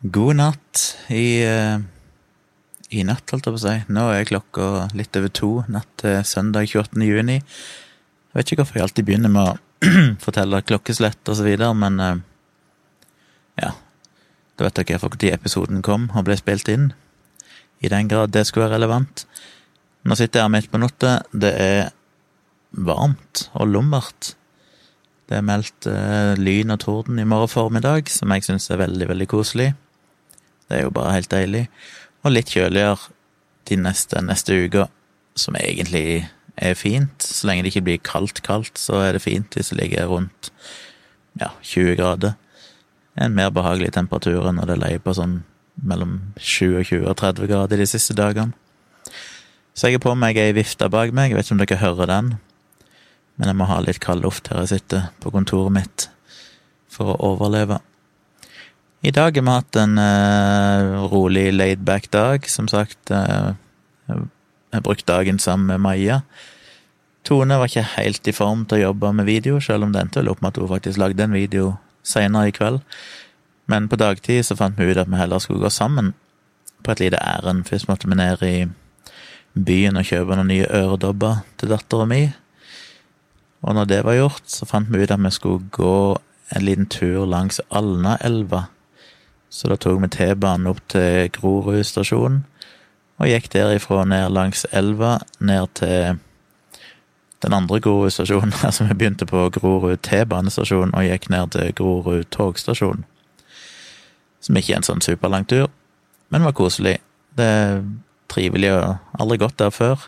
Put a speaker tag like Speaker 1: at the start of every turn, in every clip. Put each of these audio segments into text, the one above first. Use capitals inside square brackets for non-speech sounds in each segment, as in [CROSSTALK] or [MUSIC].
Speaker 1: God natt i, uh, i natt, holdt jeg på å si. Nå er klokka litt over to natt til søndag 28. juni. Jeg vet ikke hvorfor jeg alltid begynner med å [CLEARS THROAT] fortelle klokkeslett og så videre, men uh, ja. Da vet dere når episoden kom og ble spilt inn. I den grad det skulle være relevant. Nå sitter jeg her midt på natta. Det er varmt og lummert. Det er meldt uh, lyn og torden i morgen formiddag, som jeg syns er veldig, veldig koselig. Det er jo bare helt deilig. Og litt kjøligere de neste, neste uka, som egentlig er fint. Så lenge det ikke blir kaldt, kaldt, så er det fint hvis det ligger rundt ja, 20 grader. En mer behagelig temperatur enn når det leier på sånn mellom 27 og 30 grader de siste dagene. Så jeg er på meg ei vifte bak meg, jeg vet ikke om dere hører den, men jeg må ha litt kald luft her jeg sitter på kontoret mitt for å overleve. I dag har vi hatt en uh, rolig laidback dag, som sagt. Uh, jeg har brukt dagen sammen med Maja. Tone var ikke helt i form til å jobbe med video, selv om det endte opp med at hun faktisk lagde en video seinere i kveld. Men på dagtid så fant vi ut at vi heller skulle gå sammen på et lite ærend. Først måtte vi ned i byen og kjøpe noen nye øredobber til dattera mi. Og når det var gjort, så fant vi ut at vi skulle gå en liten tur langs Alnaelva så da tok vi T-banen opp til Grorud stasjon, og gikk derifra ned langs elva, ned til den andre Grorud stasjonen. [LAUGHS] Altså, vi begynte på Grorud T-banestasjon og gikk ned til Grorud togstasjon. Som ikke er en sånn superlang tur, men var koselig. Det er trivelig og aldri gått der før.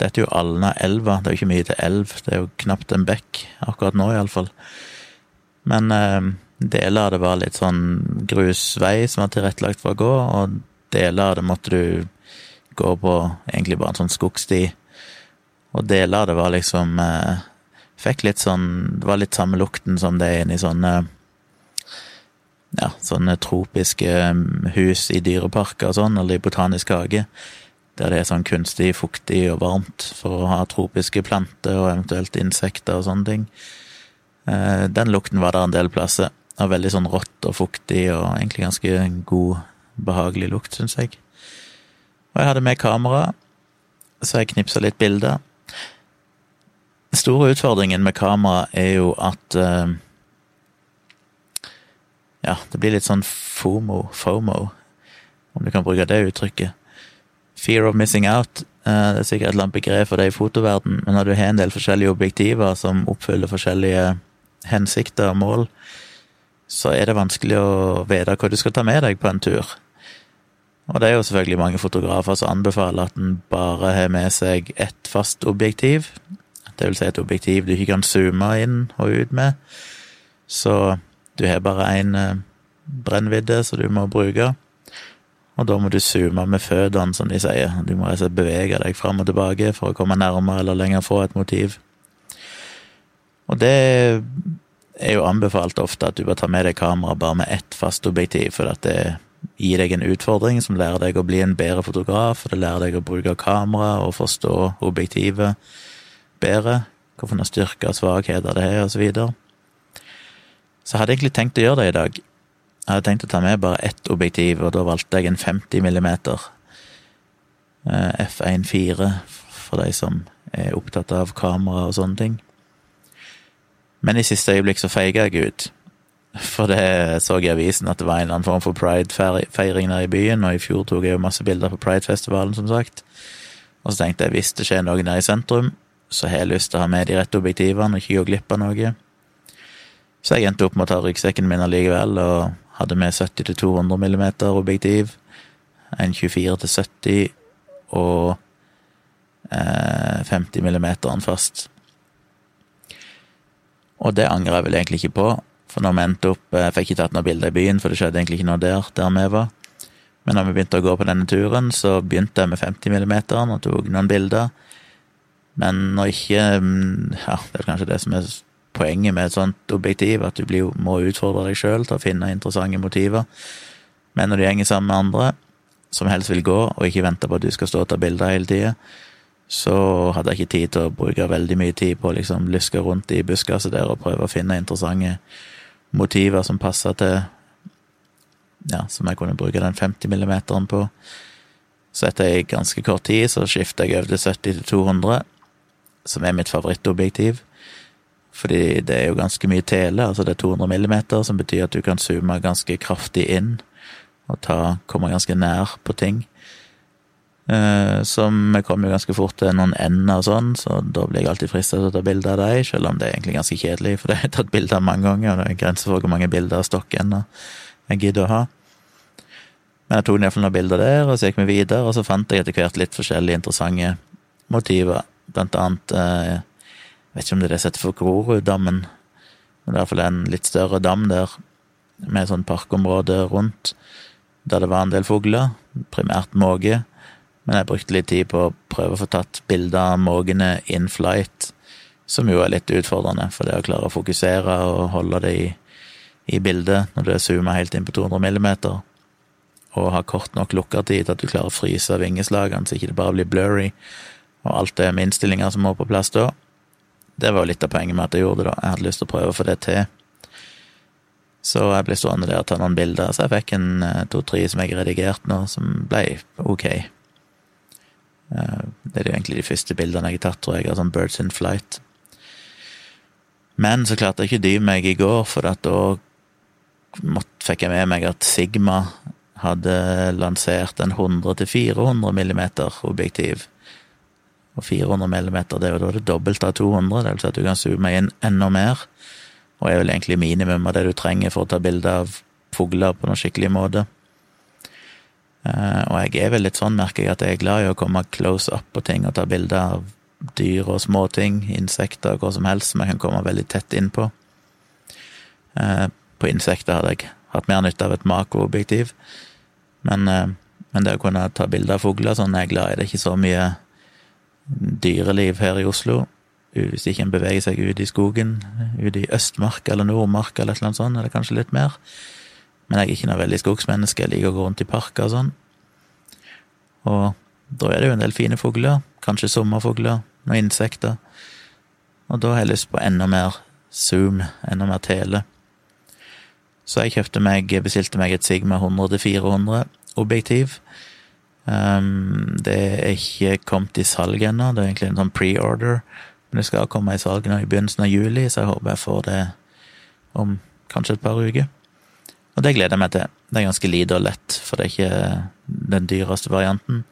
Speaker 1: Dette er jo Alna elva, det er jo ikke mye til elv, det er jo knapt en bekk, akkurat nå iallfall. Men eh, Deler av det var litt sånn grusvei som var tilrettelagt for å gå, og deler av det måtte du gå på egentlig bare en sånn skogsti. Og deler av det var liksom eh, Fikk litt sånn Det var litt samme lukten som det er inni sånne ja, sånne tropiske mm, hus i dyreparker og sånn, eller i botanisk hage, der det er sånn kunstig fuktig og varmt for å ha tropiske planter og eventuelt insekter og sånne ting. Eh, den lukten var der en del plasser. Det var veldig sånn rått og fuktig og egentlig ganske god, behagelig lukt, syns jeg. Og jeg hadde med kamera, så jeg knipsa litt bilder. Den store utfordringen med kamera er jo at uh, Ja, det blir litt sånn FOMO, FOMO, om du kan bruke det uttrykket. Fear of missing out. Uh, det er sikkert et eller annet begrep for det i fotoverden, men når du har en del forskjellige objektiver som oppfyller forskjellige hensikter og mål, så er det vanskelig å vite hva du skal ta med deg på en tur. Og det er jo selvfølgelig mange fotografer som anbefaler at en bare har med seg ett fast objektiv. Det vil si et objektiv du ikke kan zoome inn og ut med. Så du har bare én eh, brennvidde som du må bruke. Og da må du zoome med føttene, som de sier. Du må altså bevege deg fram og tilbake for å komme nærmere eller lenger fra et motiv. Og det er jo anbefalt ofte at du bør ta med deg kamera bare med ett fast objektiv, for at det gir deg en utfordring som lærer deg å bli en bedre fotograf, og det lærer deg å bruke kamera og forstå objektivet bedre, hvilke styrker og svakheter det har, og så videre. Så jeg hadde egentlig tenkt å gjøre det i dag. Jeg hadde tenkt å ta med bare ett objektiv, og da valgte jeg en 50 millimeter F1.4 for de som er opptatt av kamera og sånne ting. Men i siste øyeblikk så feiga jeg ut. For det så jeg i avisen at det var en eller annen form for pride-feiring der i byen, og i fjor tok jeg jo masse bilder på Pride-festivalen, som sagt. Og så tenkte jeg hvis det skjer noe der i sentrum, så har jeg lyst til å ha med de rette objektivene og ikke gå glipp av noe. Så jeg endte opp med å ta ryggsekken min allikevel, og hadde med 70 200 millimeter objektiv, en 24 70 og eh, 50 millimeteren fast. Og det angrer jeg vel egentlig ikke på, for når vi endte opp Jeg fikk ikke tatt noen bilder i byen, for det skjedde egentlig ikke noe der, der vi var. Men når vi begynte å gå på denne turen, så begynte jeg med 50 mm og tok noen bilder. Men når ikke mm, Ja, det er kanskje det som er poenget med et sånt objektiv, at du blir, må utfordre deg sjøl til å finne interessante motiver. Men når du gjenger sammen med andre, som helst vil gå, og ikke venter på at du skal stå og ta bilder hele tida, så hadde jeg ikke tid til å bruke veldig mye tid på å liksom luske rundt i buskaset der og prøve å finne interessante motiver som passa til ja, som jeg kunne bruke den 50 millimeteren på. Så etter ei ganske kort tid så skifta jeg over til 70 til 200, som er mitt favorittobjektiv. Fordi det er jo ganske mye tele, altså det er 200 millimeter, som betyr at du kan zoome ganske kraftig inn og ta, komme ganske nær på ting. Eh, som kom jo ganske fort til noen ender og sånn, så da blir jeg alltid frista til å ta bilde av dem, selv om det er egentlig ganske kjedelig, for det har jeg tatt bilde av mange ganger, og det er grenser for hvor mange bilder av stokkender jeg gidder å ha. Men jeg tok iallfall noen bilder der, og så gikk vi videre, og så fant jeg etter hvert litt forskjellige interessante motiver. Blant annet eh, Jeg vet ikke om det er det som heter for Groruddammen, men det er iallfall en litt større dam der, med sånn parkområde rundt, der det var en del fugler, primært måke. Men jeg brukte litt tid på å prøve å få tatt bilder av måkene in flight, som jo er litt utfordrende, for det å klare å fokusere og holde det i, i bildet når du er zooma helt inn på 200 millimeter og ha kort nok lukkertid til at du klarer å fryse vingeslagene så ikke det bare blir blurry, og alt det med innstillinger som må på plass da. Det var jo litt av poenget med at jeg gjorde det, da. Jeg hadde lyst til å prøve å få det til. Så jeg ble stående der og ta noen bilder, så jeg fikk en eh, to-tre som jeg redigerte nå, som ble ok. Eh, det er jo egentlig de første bildene jeg har tatt, tror jeg, av sånn Birds in Flight. Men så klarte jeg ikke dy meg i går, for da fikk jeg med meg at Sigma hadde lansert en 100-400 millimeter objektiv. Og 400 millimeter, det er jo da det dobbelte av 200, det vil si at du kan zoome inn enda mer, og er vel egentlig minimum av det du trenger for å ta bilde av fugler på noen skikkelig måte. Eh, og jeg er vel litt sånn, merker jeg, at jeg er glad i å komme close up på ting og ta bilder av dyr og småting, insekter, hva som helst som jeg kan komme veldig tett innpå. Eh, på insekter hadde jeg hatt mer nytte av et makroobjektiv. Men, eh, men, det å kunne ta bilder av fugler sånn er jeg glad i. Det er ikke så mye dyreliv her i Oslo. Hvis ikke en beveger seg ut i skogen, ut i Østmark eller Nordmark eller et eller annet sånt, er det kanskje litt mer. Men jeg er ikke noe veldig skogsmenneske, jeg liker å gå rundt i parker og sånn. Og da er det jo en del fine fugler, kanskje sommerfugler, noen insekter. Og da har jeg lyst på enda mer zoom, enda mer tele. Så jeg kjøpte meg, bestilte meg et Sigma 100-400 objektiv. Um, det er ikke kommet i salg ennå, det er egentlig en sånn pre-order. Men det skal komme i salg nå i begynnelsen av juli, så jeg håper jeg får det om kanskje et par uker. Og det gleder jeg meg til. Det er ganske lite og lett, for det er ikke den dyreste varianten.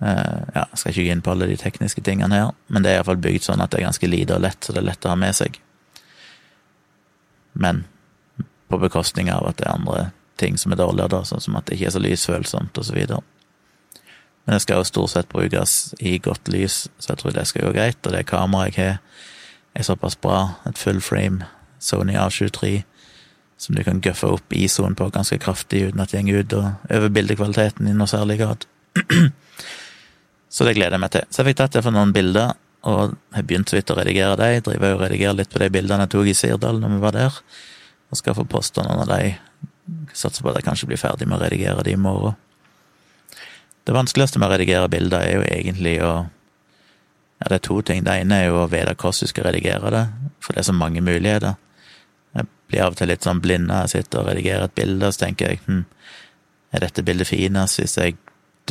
Speaker 1: Uh, ja, jeg skal ikke gå inn på alle de tekniske tingene her, men det er iallfall bygd sånn at det er ganske lite og lett, så det er lett å ha med seg. Men på bekostning av at det er andre ting som er dårligere, da, sånn som at det ikke er så lysfølsomt, og så videre. Men det skal jo stort sett brukes i godt lys, så jeg tror det skal gå greit. Og det kameraet jeg har, er såpass bra, et full frame Sony A23, som du kan guffe opp ISO-en på ganske kraftig uten at det går ut og over bildekvaliteten i noe særlig grad. [CLEARS THROAT] så det gleder jeg meg til. Så jeg fikk tatt iallfall noen bilder, og jeg begynte så vidt å redigere dem. Driver og redigerer litt på de bildene jeg tok i Sirdal når vi var der og skal få posta noen av de. Satser på at jeg kanskje blir ferdig med å redigere de i morgen. Det vanskeligste med å redigere bilder er jo egentlig å Ja, det er to ting. Det ene er jo å vite hvordan du skal redigere det, for det er så mange muligheter. Blir av og til litt sånn blinda. jeg sitter og redigerer et bilde, og så tenker jeg hm, er dette bildet finest hvis jeg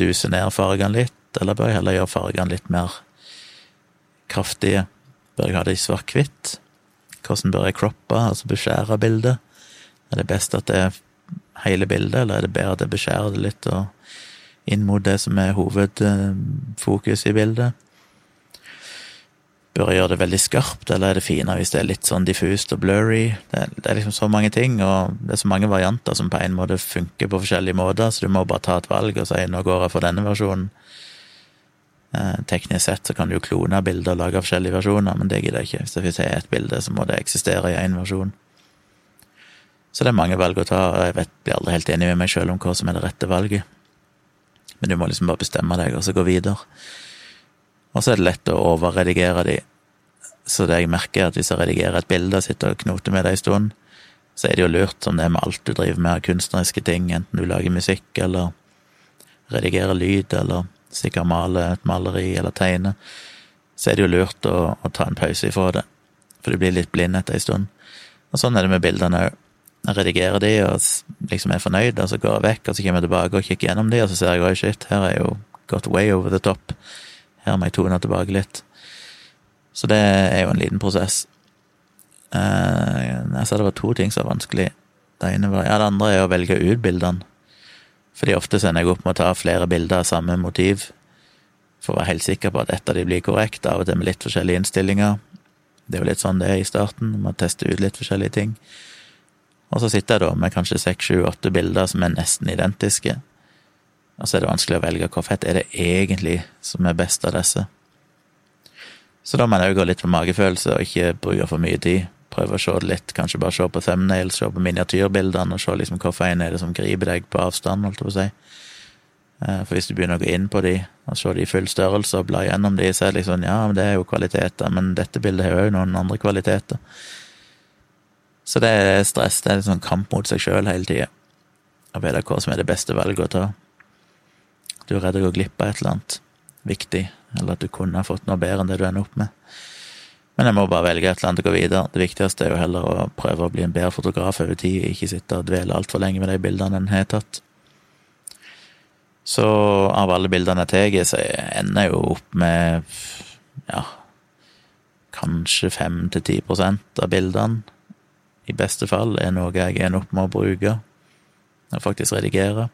Speaker 1: duser ned fargene litt, eller bør jeg heller gjøre fargene litt mer kraftige? Bør jeg ha det i svart-hvitt? Hvordan bør jeg croppe, altså beskjære bildet? Er det best at det er hele bildet, eller er det bedre at jeg beskjærer det litt og inn mot det som er hovedfokus i bildet? Bør gjøre det veldig skarpt, eller er det finere hvis det er litt sånn diffust og blurry? Det det er, liksom så mange ting, og det er så mange varianter som på en måte funker på forskjellige måter, så du må bare ta et valg og si nå går jeg for denne versjonen. Eh, teknisk sett så kan du jo klone bilder og lage forskjellige versjoner, men det gidder jeg ikke. Hvis jeg har et bilde, så må det eksistere i én versjon. Så det er mange valg å ta, og jeg vet, blir aldri helt enig med meg sjøl om hva som er det rette valget. Men du må liksom bare bestemme deg, og så gå videre. Og så er det lett å overredigere de. Så det jeg merker, er at hvis jeg redigerer et bilde og sitter og knoter med det en stund, så er det jo lurt, som det er med alt du driver med av kunstneriske ting, enten du lager musikk eller redigerer lyd eller sikkert male et maleri eller tegne, så er det jo lurt å, å ta en pause ifra det, for du blir litt blind etter ei stund. Og sånn er det med bildene òg. Jeg redigerer de og liksom er fornøyd, og så går jeg vekk, og så kommer jeg tilbake og kikker gjennom de, og så ser jeg oi, shit, her er jo gått way over the top. Her må jeg tone tilbake litt. Så det er jo en liten prosess. Uh, jeg sa det var to ting som var vanskelig. Det ene var, ja, det andre er å velge ut bildene. Fordi ofte sender jeg opp med å ta flere bilder av samme motiv, for å være helt sikker på at ett av de blir korrekt, av og til med litt forskjellige innstillinger. Det er jo litt sånn det er i starten, man tester ut litt forskjellige ting. Og så sitter jeg da med kanskje seks, sju, åtte bilder som er nesten identiske. Og så er det vanskelig å velge hva fett er det egentlig som er best av disse. Så da må jeg òg gå litt på magefølelse og ikke bruke for mye tid. Prøve å se det litt, kanskje bare se på thumbnails, se på miniatyrbildene og se liksom hvilken en er det som griper deg på avstand, holdt jeg på å si. Eh, for hvis du begynner å gå inn på de og se de i full størrelse og bla gjennom de, så er det liksom ja, men det er jo kvaliteter, men dette bildet har jo noen andre kvaliteter. Så det er stress, det er en sånn kamp mot seg sjøl hele tida. Å vite hva som er det beste valget å ta. Du er redd å gå glipp av et eller annet viktig, eller at du kunne ha fått noe bedre enn det du ender opp med. Men jeg må bare velge et eller annet å gå videre. Det viktigste er jo heller å prøve å bli en bedre fotograf over tid, ikke sitte og dvele altfor lenge med de bildene en har tatt. Så av alle bildene jeg tar, så ender jeg jo opp med ja, kanskje fem til ti prosent av bildene. I beste fall er noe jeg ender opp med å bruke og faktisk redigere.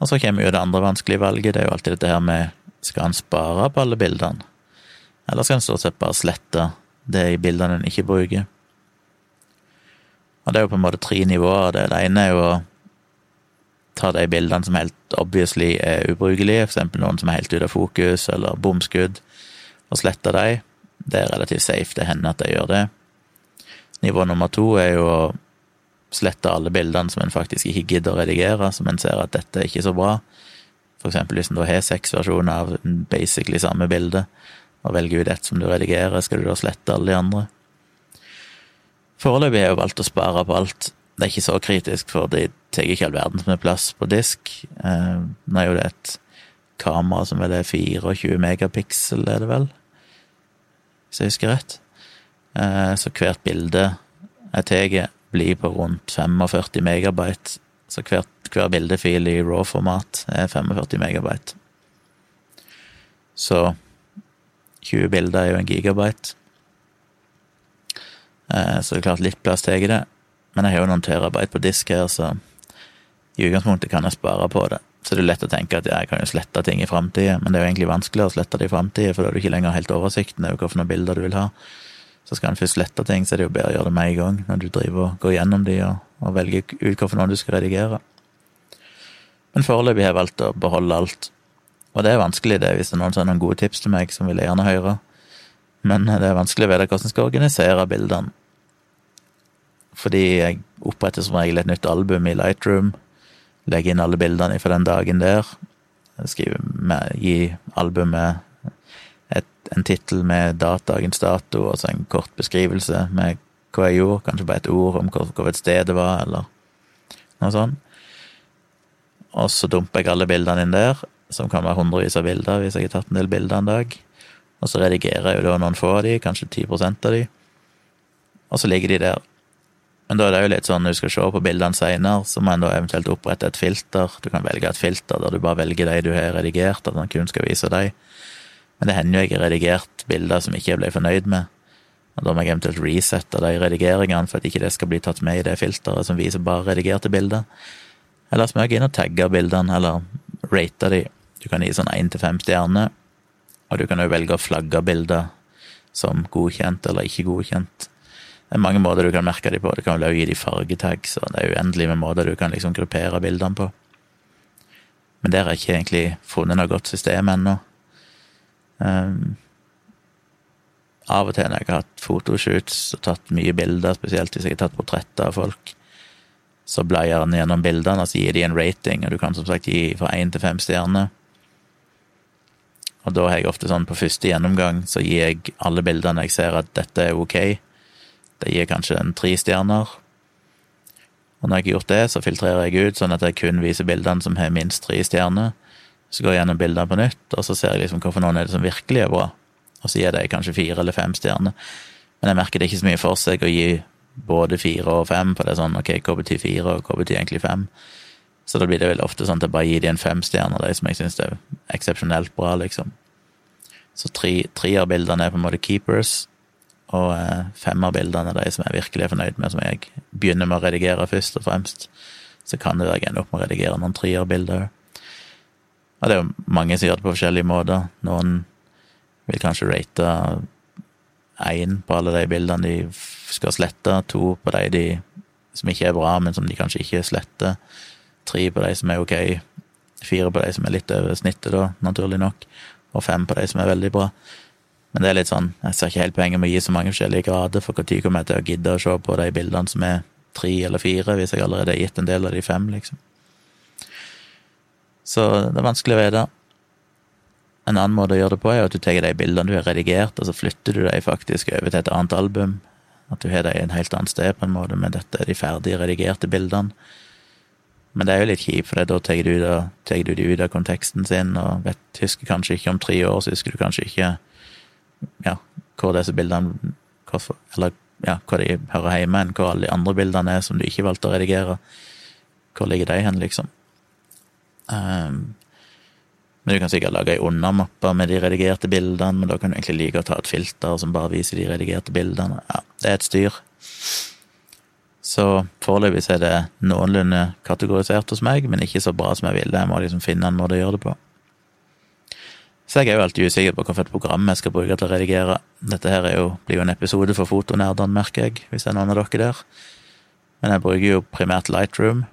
Speaker 1: Og så kommer jo det andre vanskelige valget, det er jo alltid dette her med skal han spare på alle bildene, eller skal han stort sett bare slette det i bildene en ikke bruker? Og det er jo på en måte tre nivåer det. Ene er jo å ta de bildene som helt obviously er ubrukelige, eksempel noen som er helt ute av fokus, eller bomskudd, og slette de. Det er relativt safe, det hender at de gjør det. Nivå nummer to er jo å slette alle bildene som en faktisk ikke gidder å redigere, som en ser at dette er ikke så bra. For eksempel hvis en da har seks versjoner av basically samme bilde, og velger ut ett som du redigerer, skal du da slette alle de andre? Foreløpig har jeg jo valgt å spare på alt det er ikke så kritisk, for de tar ikke all verden som er plass på disk. Eh, nå er jo det et kamera som vel er 24 megapiksel, er det vel? Hvis jeg husker rett. Eh, så hvert bilde jeg tar, blir på rundt 45 megabyte. Så hvert, hver bildefil i raw-format er 45 megabyte. Så 20 bilder er jo en gigabyte. Eh, så det er klart litt plass tar det. Men jeg har jo noen terabyte på disk her, så i utgangspunktet kan jeg spare på det. Så det er lett å tenke at jeg kan jo slette ting i framtida, men det er jo egentlig vanskeligere å slette det i framtida, for da har du ikke lenger helt oversikten over hvilke bilder du vil ha. Så skal en først lette ting, så er det jo bedre å gjøre det med en gang, når du driver og går gjennom de og, og velger ut hvilken du skal redigere. Men foreløpig har jeg valgt å beholde alt. Og det er vanskelig, det, hvis det er noen som har noen gode tips til meg, som vil gjerne høre. Men det er vanskelig å vite hvordan jeg skal organisere bildene fordi jeg oppretter som regel et nytt album i Lightroom. Legger inn alle bildene fra den dagen der. Skriver med, gi albumet et, en tittel med dagens dato, og så en kort beskrivelse med hva jeg gjorde. Kanskje bare et ord om hvor et sted det var, eller noe sånt. Og så dumper jeg alle bildene inn der, som kan være hundrevis av bilder hvis jeg har tatt en del bilder en dag. Og så redigerer jeg jo da noen få av de, kanskje 10 av de. Og så ligger de der men da er det jo litt sånn når du skal se på bildene seinere, så må en da eventuelt opprette et filter. Du kan velge et filter der du bare velger de du har redigert, at han kun skal vise deg. Men det hender jo jeg har redigert bilder som ikke jeg ble fornøyd med. Og da må jeg eventuelt resette de redigeringene for at ikke det skal bli tatt med i det filteret som viser bare redigerte bilder. Eller så må jeg inn og tagge bildene, eller rate de. Du kan gi sånn én til fem stjerner, og du kan jo velge å flagge bilder som godkjent eller ikke godkjent. Det er mange måter du kan merke dem på. Du kan vel gi dem fargetag, så det er uendelig med måter du kan liksom gruppere bildene på. Men der har jeg ikke egentlig funnet noe godt system ennå. Um, av og til når jeg har hatt fotoshoots og tatt mye bilder, spesielt hvis jeg har tatt portretter av folk, så bleier han gjennom bildene og så gir de en rating, og du kan som sagt gi fra én til fem stjerner. Og da har jeg ofte sånn på første gjennomgang så gir jeg alle bildene jeg ser at dette er ok, det gir kanskje en tre stjerner. Og når jeg har gjort det, så filtrerer jeg ut sånn at jeg kun viser bildene som har minst tre stjerner. Så går jeg gjennom bildene på nytt, og så ser jeg liksom hvorfor noen er det som virkelig er bra. Og så gir de kanskje fire eller fem stjerner. Men jeg merker det ikke så mye for seg å gi både fire og fem, for det er sånn ok, hva betyr fire, og hva betyr egentlig fem? Så da blir det vel ofte sånn at jeg bare gir de en femstjerne, de som jeg syns er eksepsjonelt bra, liksom. Så tre, av bildene er på en måte keepers, og eh, fem av bildene er de som jeg virkelig er fornøyd med, som jeg begynner med å redigere først og fremst. Så kan det være jeg ender opp med å redigere noen trierbilder. Og det er jo mange som gjør det på forskjellige måter. Noen vil kanskje rate én på alle de bildene de skal slette, to på de, de som ikke er bra, men som de kanskje ikke sletter, tre på de som er ok, fire på de som er litt over snittet, da, naturlig nok, og fem på de som er veldig bra. Men det er litt sånn, jeg ser ikke helt poenget med å gi så mange forskjellige grader, for når kommer jeg til å gidde å se på de bildene som er tre eller fire, hvis jeg allerede har gitt en del av de fem, liksom. Så det er vanskelig å vite. En annen måte å gjøre det på er at du tar de bildene du har redigert, og så flytter du dem faktisk over til et annet album. At du har dem en helt annet sted, på en måte, men dette er de ferdig redigerte bildene. Men det er jo litt kjipt, for da tar du, du de ut av konteksten sin, og vet, husker kanskje ikke om tre år, så husker du kanskje ikke ja, hvor disse bildene Eller ja, hvor de hører hjemme enn hvor alle de andre bildene er som du ikke valgte å redigere. Hvor ligger de hen, liksom? Um, men du kan sikkert lage ei undermappe med de redigerte bildene, men da kan du egentlig like å ta et filter som bare viser de redigerte bildene. Ja, det er et styr. Så foreløpig er det noenlunde kategorisert hos meg, men ikke så bra som jeg vil. Jeg må liksom finne en måte å gjøre det på. Så jeg er jo alltid usikker på hvilket program jeg skal bruke til å redigere. Dette her jo, blir jo en episode for fotonerdene, merker jeg, hvis det er noen av dere der. Men jeg bruker jo primært Lightroom,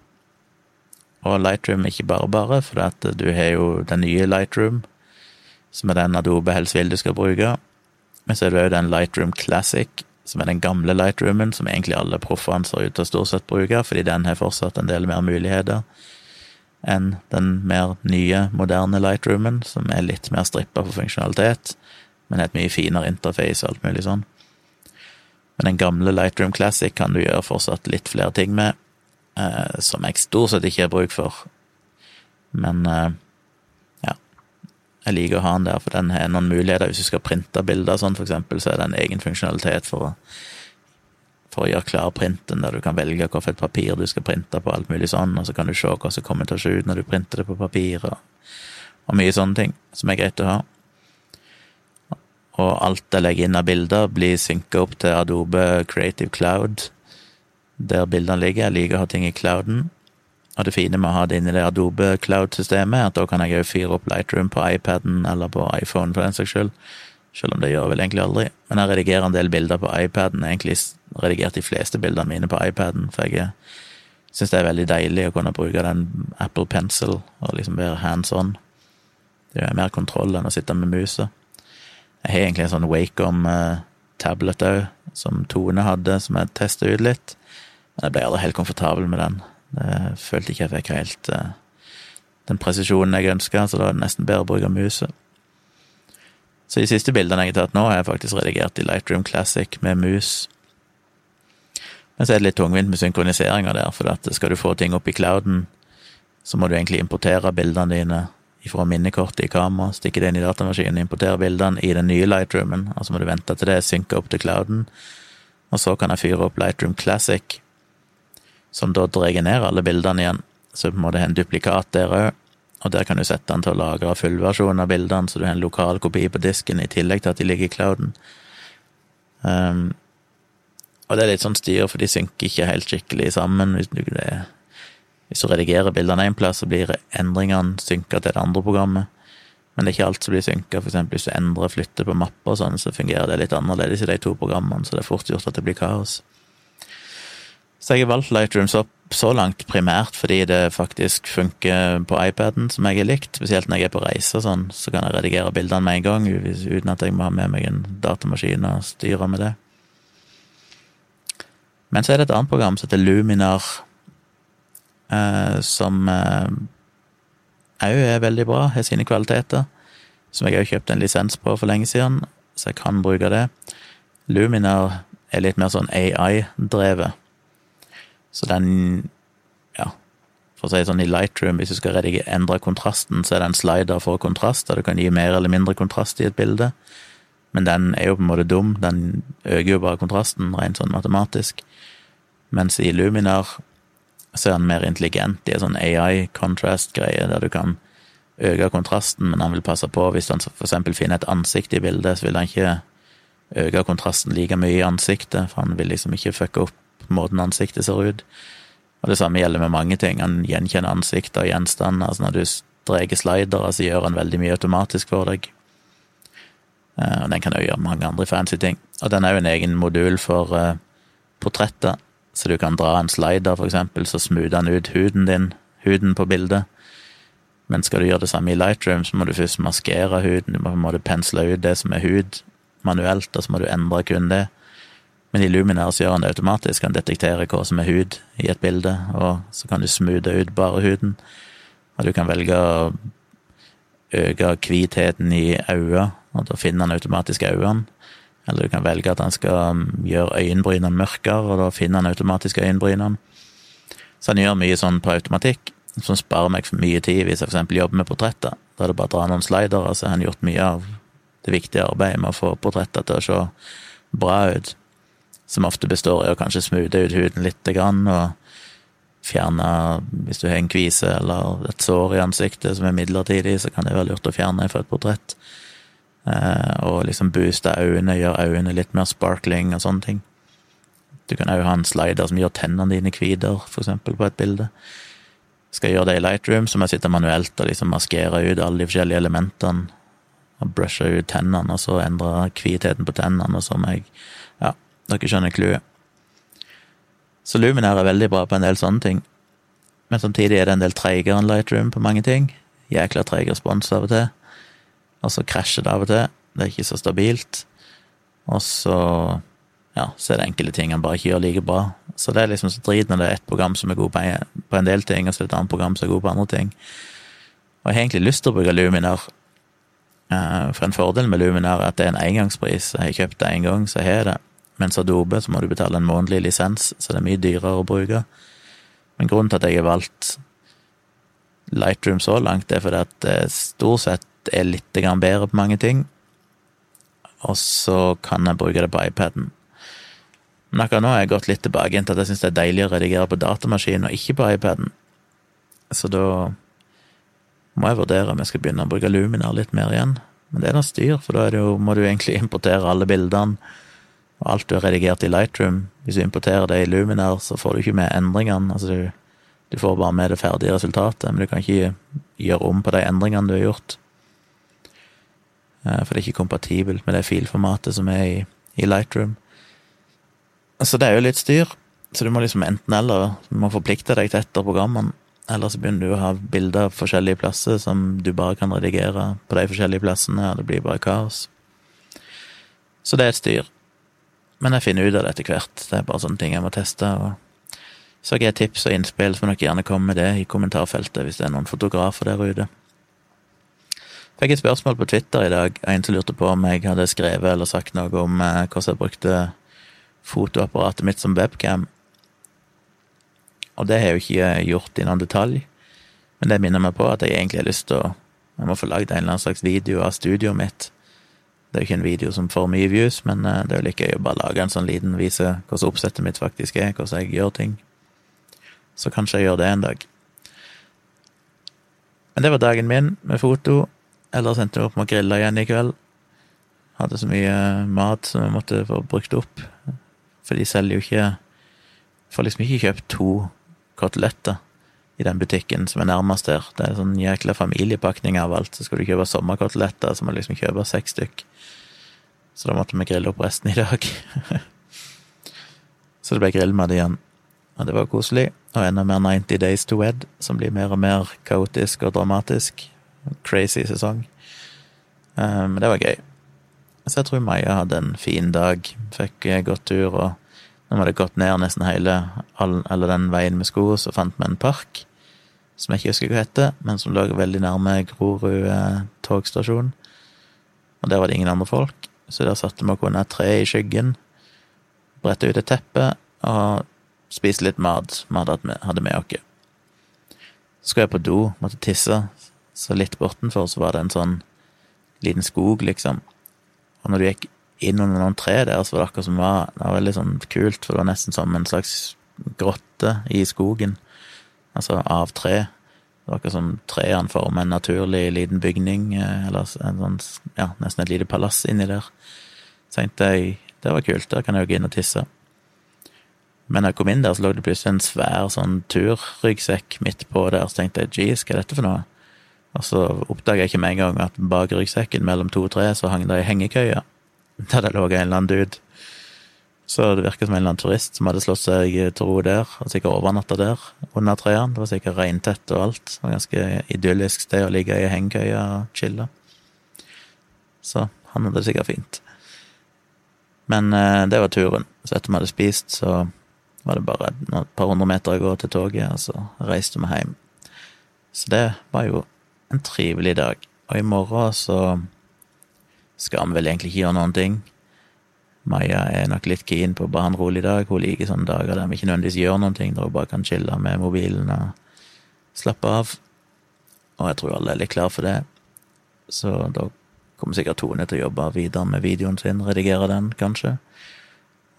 Speaker 1: og Lightroom ikke bare bare, for du har jo den nye Lightroom, som er den Adobe helst vil du skal bruke. Men så er det òg den Lightroom Classic, som er den gamle Lightroomen, som egentlig alle proffene ser ut til å stort sett bruke, fordi den har fortsatt en del mer muligheter enn den mer nye, moderne Lightroomen, som er litt mer strippa på funksjonalitet, men et mye finere interface og alt mulig sånn. Men den gamle Lightroom Classic kan du gjøre fortsatt litt flere ting med, som jeg stort sett ikke har bruk for. Men eh, ja, jeg liker å ha den der, for den har noen muligheter. Hvis du skal printe bilder sånn, for eksempel, så er det en egen funksjonalitet for å, for å gjøre klar printen, der du kan velge hvilket papir du skal printe på, alt mulig sånn, og så kan du se hva som kommer til å se ut når du printer det på papir, og, og mye sånne ting som er greit å ha og alt jeg legger inn av bilder, blir synka opp til Adobe Creative Cloud, der bildene ligger. Jeg liker å ha ting i clouden. Og det fine med å ha det inni det Adobe Cloud-systemet, at da kan jeg òg fyre opp Lightroom på iPaden eller på iPhone for den saks skyld. Selv om det gjør jeg vel egentlig aldri. Men jeg redigerer en del bilder på iPaden. Jeg egentlig redigert de fleste bildene mine på iPaden, for jeg syns det er veldig deilig å kunne bruke den Apple Pencil og liksom være hands on. Det er mer kontroll enn å sitte med musa. Jeg har egentlig en sånn Wacom-tablet eh, òg, som Tone hadde, som jeg testa ut litt. Men jeg ble aldri helt komfortabel med den. Jeg følte ikke jeg fikk helt uh, den presisjonen jeg ønska, så da er det nesten bedre å bruke muset. Så de siste bildene jeg har tatt nå, har jeg faktisk redigert i Lightroom Classic med mus. Men så er det litt tungvint med synkroniseringa der, for at skal du få ting opp i clouden, så må du egentlig importere bildene dine fra minnekortet i kamera, stikke det inn i datamaskinen, importere bildene i den nye Lightroomen, og så må du vente til det synker opp til clouden, og så kan jeg fyre opp Lightroom Classic som da drar ned alle bildene igjen. Så på en måte har en duplikat der òg, og der kan du sette den til å lagre fullversjonen av bildene, så du har en lokal kopi på disken i tillegg til at de ligger i clouden. Um, og det er litt sånn styr, for de synker ikke helt skikkelig sammen. Hvis du, det, hvis du redigerer bildene én plass, så blir endringene synka til det andre programmet. Men det er ikke alt som blir synka. Eksempel hvis du endrer og flytter på mapper sånn, så fungerer det litt annerledes i de to programmene, så det er fort gjort at det blir kaos. Så jeg har valgt Lightroom så, så, langt primært fordi det faktisk funker på iPaden, som jeg har likt. Spesielt når jeg er på reise og sånn, så kan jeg redigere bildene med en gang uten at jeg må ha med meg en datamaskin og styre med det. Men så er det et annet program som heter Luminar, eh, som òg eh, er veldig bra, har sine kvaliteter. Som jeg har kjøpt en lisens på for lenge siden, så jeg kan bruke det. Luminar er litt mer sånn AI-drevet. Så den Ja, for å si sånn i Lightroom, hvis du skal endre kontrasten, så er det en slider for kontrast, der du kan gi mer eller mindre kontrast i et bilde. men den er jo på en måte dum. Den øker jo bare kontrasten, rent sånn matematisk. Mens i Luminar så er den mer intelligent i en sånn AI-contrast-greie, der du kan øke kontrasten, men han vil passe på hvis han eksempel finner et ansikt i bildet, så vil han ikke øke kontrasten like mye i ansiktet, for han vil liksom ikke fucke opp måten ansiktet ser ut. Og det samme gjelder med mange ting. Han gjenkjenner ansikter og gjenstander. Altså når du streker slidere, så gjør han veldig mye automatisk for deg. Eh, og den kan òg gjøre mange andre fancy ting. Og den er jo en egen modul for uh, portretter, så du kan dra en slider, for eksempel, så smoother han ut huden din, huden på bildet. Men skal du gjøre det samme i Lightroom, så må du først maskere huden, du må på en måte pensle ut det som er hud, manuelt, og så må du endre kun det. Men i Luminar så gjør han det automatisk, han detekterer hva som er hud i et bilde, og så kan du smoothe ut bare huden. Og du kan velge å øke hvitheten i øynene, og da finner han automatisk øynene. Eller du kan velge at han skal um, gjøre øyenbrynene mørkere, og da finner han automatisk øyenbrynene. Så han gjør mye sånn på automatikk, som sparer meg for mye tid hvis jeg eksempel jobber med portretter. Da er det bare å dra noen slider, så har han gjort mye av det viktige arbeidet med å få portretter til å se bra ut. Som ofte består i å kanskje smoothe ut huden litt og fjerne Hvis du har en kvise eller et sår i ansiktet som er midlertidig, så kan det være lurt å fjerne fra et portrett. Eh, og liksom booste øynene, gjøre øynene litt mer sparkling og sånne ting. Du kan òg ha en slider som gjør tennene dine hvite, for eksempel, på et bilde. Skal jeg gjøre det i Lightroom, så må jeg sitte manuelt og liksom maskere ut alle de forskjellige elementene. Og brushe ut tennene, og så endre hvitheten på tennene, og så må jeg dere skjønner clouet. Så Luminar er veldig bra på en del sånne ting. Men samtidig er det en del treigere enn Lightroom på mange ting. Jækla treig respons av og til. Og så krasjer det av og til. Det er ikke så stabilt. Og så ja, så er det enkelte ting han bare ikke gjør like bra. Så det er liksom så drit når det er ett program som er god på en, del ting, og så er det et annet program som er god på andre ting. Og jeg har egentlig lyst til å bruke Luminar. Uh, for en fordel med Luminar er at det er en engangspris. Jeg har kjøpt det én gang, så har jeg det. Mens Adobe så må du betale en månedlig lisens, så det er mye dyrere å bruke. Men grunnen til at jeg har valgt Lightroom så langt, er fordi at det stort sett er litt bedre på mange ting. Og så kan jeg bruke det på iPaden. Men akkurat nå har jeg gått litt tilbake til at jeg syns det er deilig å redigere på datamaskin og ikke på iPaden. Så da må jeg vurdere om jeg skal begynne å bruke Luminar litt mer igjen. Men det er noe styr, for da jo, må du egentlig importere alle bildene alt du har redigert i Lightroom, hvis du importerer det i Luminar, så får du ikke med endringene. Altså du, du får bare med det ferdige resultatet, men du kan ikke gjøre om på de endringene du har gjort. Eh, for det er ikke kompatibelt med det filformatet som er i, i Lightroom. Så det er jo litt styr. Så du må liksom enten eller du må forplikte deg til et av programmene, eller så begynner du å ha bilder av forskjellige plasser som du bare kan redigere på de forskjellige plassene, og det blir bare kaos. Så det er et styr. Men jeg finner ut av det etter hvert. Det er bare sånne ting jeg må teste. og Så har jeg tips og innspill, så må dere gjerne komme med det i kommentarfeltet hvis det er noen fotografer der ute. Fikk et spørsmål på Twitter i dag, en som lurte på om jeg hadde skrevet eller sagt noe om eh, hvordan jeg brukte fotoapparatet mitt som webcam. Og det har jeg jo ikke gjort i noen detalj, men det minner meg på at jeg egentlig har lyst til å Jeg må få lagd en eller annen slags video av studioet mitt det er jo ikke en video som får mye views, men eh, det er jo like gøy å bare lage en sånn liten vise hvordan oppsettet mitt faktisk er, hvordan jeg gjør ting. Så kanskje jeg gjør det en dag. Men det var dagen min med foto. Ellers endte jeg opp med å grille igjen i kveld. Hadde så mye mat som jeg måtte få brukt opp. For de selger jo ikke Får liksom ikke kjøpt to koteletter i den butikken som er nærmest der. Det er sånn jækla familiepakning av alt. Så skal du kjøpe sommerkoteletter, så må du liksom kjøpe seks stykk. Så da måtte vi grille opp resten i dag. [LAUGHS] så det ble grillmat igjen. Og det var koselig. Og enda mer 90 Days to Wed, som blir mer og mer kaotisk og dramatisk. Crazy sesong. Men men det var gøy. Så jeg tror Maja hadde en fin dag. Fikk gått tur, og når vi hadde gått ned nesten hele all, eller den veien med sko, så fant vi en park som jeg ikke husker hva heter, men som lå veldig nærme Grorud eh, togstasjon. Og der var det ingen andre folk, så der satte vi oss under et tre i skyggen, bredte ut et teppe og spiste litt mat vi hadde med oss. Så skulle jeg på do, måtte tisse, så litt bortenfor så var det en sånn liten skog, liksom. Og når du gikk inn under noen tre der, så var det akkurat som var, det var veldig sånn kult, for det var nesten som en slags grotte i skogen. Altså av tre. Det var akkurat som trærne former en naturlig liten bygning, eh, eller sånn, ja, nesten et lite palass inni der. Så tenkte jeg det var kult, der kan jeg jo gå inn og tisse. Men da jeg kom inn der, så lå det plutselig en svær sånn turryggsekk midt på der, så tenkte jeg jeez, hva er dette for noe? Og så oppdaga jeg ikke med en gang at bak ryggsekken mellom to og tre så hang det ei hengekøye [LAUGHS] der det lå en eller annen dude. Så det virker som en eller annen turist som hadde slått seg til ro der, og sikkert overnatta der under trærne. Det var sikkert regntett og alt. Det var ganske idyllisk sted å ligge i hengekøya og chille. Så han hadde det sikkert fint. Men eh, det var turen. Så etter vi hadde spist, så var det bare et par hundre meter å gå til toget, og så reiste vi hjem. Så det var jo en trivelig dag. Og i morgen så skal vi vel egentlig ikke gjøre noen ting. Maja er nok litt keen på bare en rolig dag. Hun liker sånne dager der vi ikke nødvendigvis gjør noen ting, der hun bare kan chille med mobilen og slappe av. Og jeg tror alle er litt klar for det. Så da kommer sikkert Tone til å jobbe videre med videoen sin, redigere den, kanskje.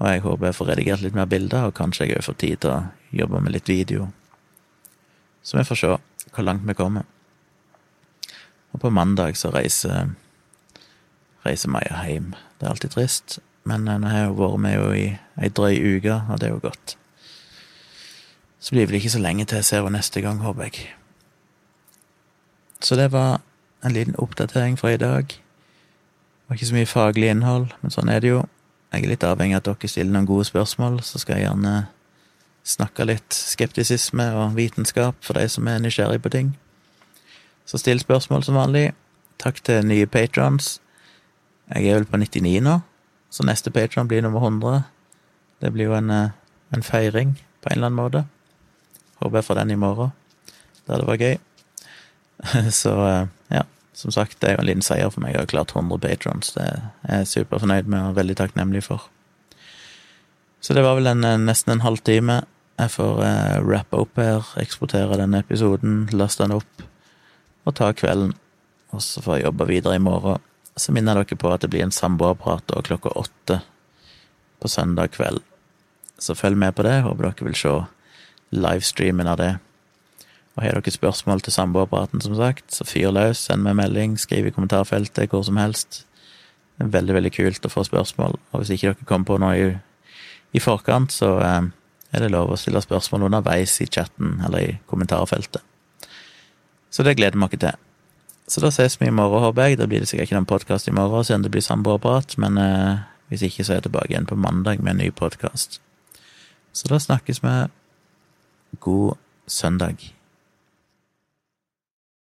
Speaker 1: Og jeg håper jeg får redigert litt mer bilder, og kanskje jeg òg får tid til å jobbe med litt video. Så vi får se hvor langt vi kommer. Og på mandag så reiser, reiser Maja hjem. Det er alltid trist, men nå har jeg vært med jo i ei drøy uke, og det er jo godt. Så blir det vel ikke så lenge til jeg ser henne neste gang, håper jeg. Så det var en liten oppdatering fra i dag. Det var ikke så mye faglig innhold, men sånn er det jo. Jeg er litt avhengig av at dere stiller noen gode spørsmål, så skal jeg gjerne snakke litt skeptisisme og vitenskap for de som er nysgjerrig på ting. Så still spørsmål som vanlig. Takk til nye patrons. Jeg er vel på 99 nå, så neste patron blir nummer 100. Det blir jo en, eh, en, feiring på en eller annen måte. Håper jeg får den i morgen. Det hadde vært gøy. [LAUGHS] Så eh, ja, som sagt, det er jo en liten seier for meg. Jeg har klart 100 patrons. Det er jeg superfornøyd med og veldig takknemlig for. Så det var vel en, eh, nesten en halvtime. Jeg får eh, rappe opp her, eksportere denne episoden, laste den opp og ta kvelden. Og så får jeg jobbe videre i morgen. Så minner jeg dere på at det blir en samboerprat klokka åtte på søndag kveld. Så følg med på det. Håper dere vil se livestreamen av det. Og har dere spørsmål til samboerpraten, som sagt, så fyr løs, send meg melding, skriv i kommentarfeltet hvor som helst. Det er veldig, veldig kult å få spørsmål, og hvis ikke dere kommer på noe i, i forkant, så eh, er det lov å stille spørsmål underveis i chatten eller i kommentarfeltet. Så det gleder vi oss til. Så da ses vi i morgen, håper jeg. Da blir det sikkert ikke noen podkast i morgen, siden det blir samboerprat, men eh, hvis ikke, så er jeg tilbake igjen på mandag med en ny podkast. Så da snakkes vi. God søndag.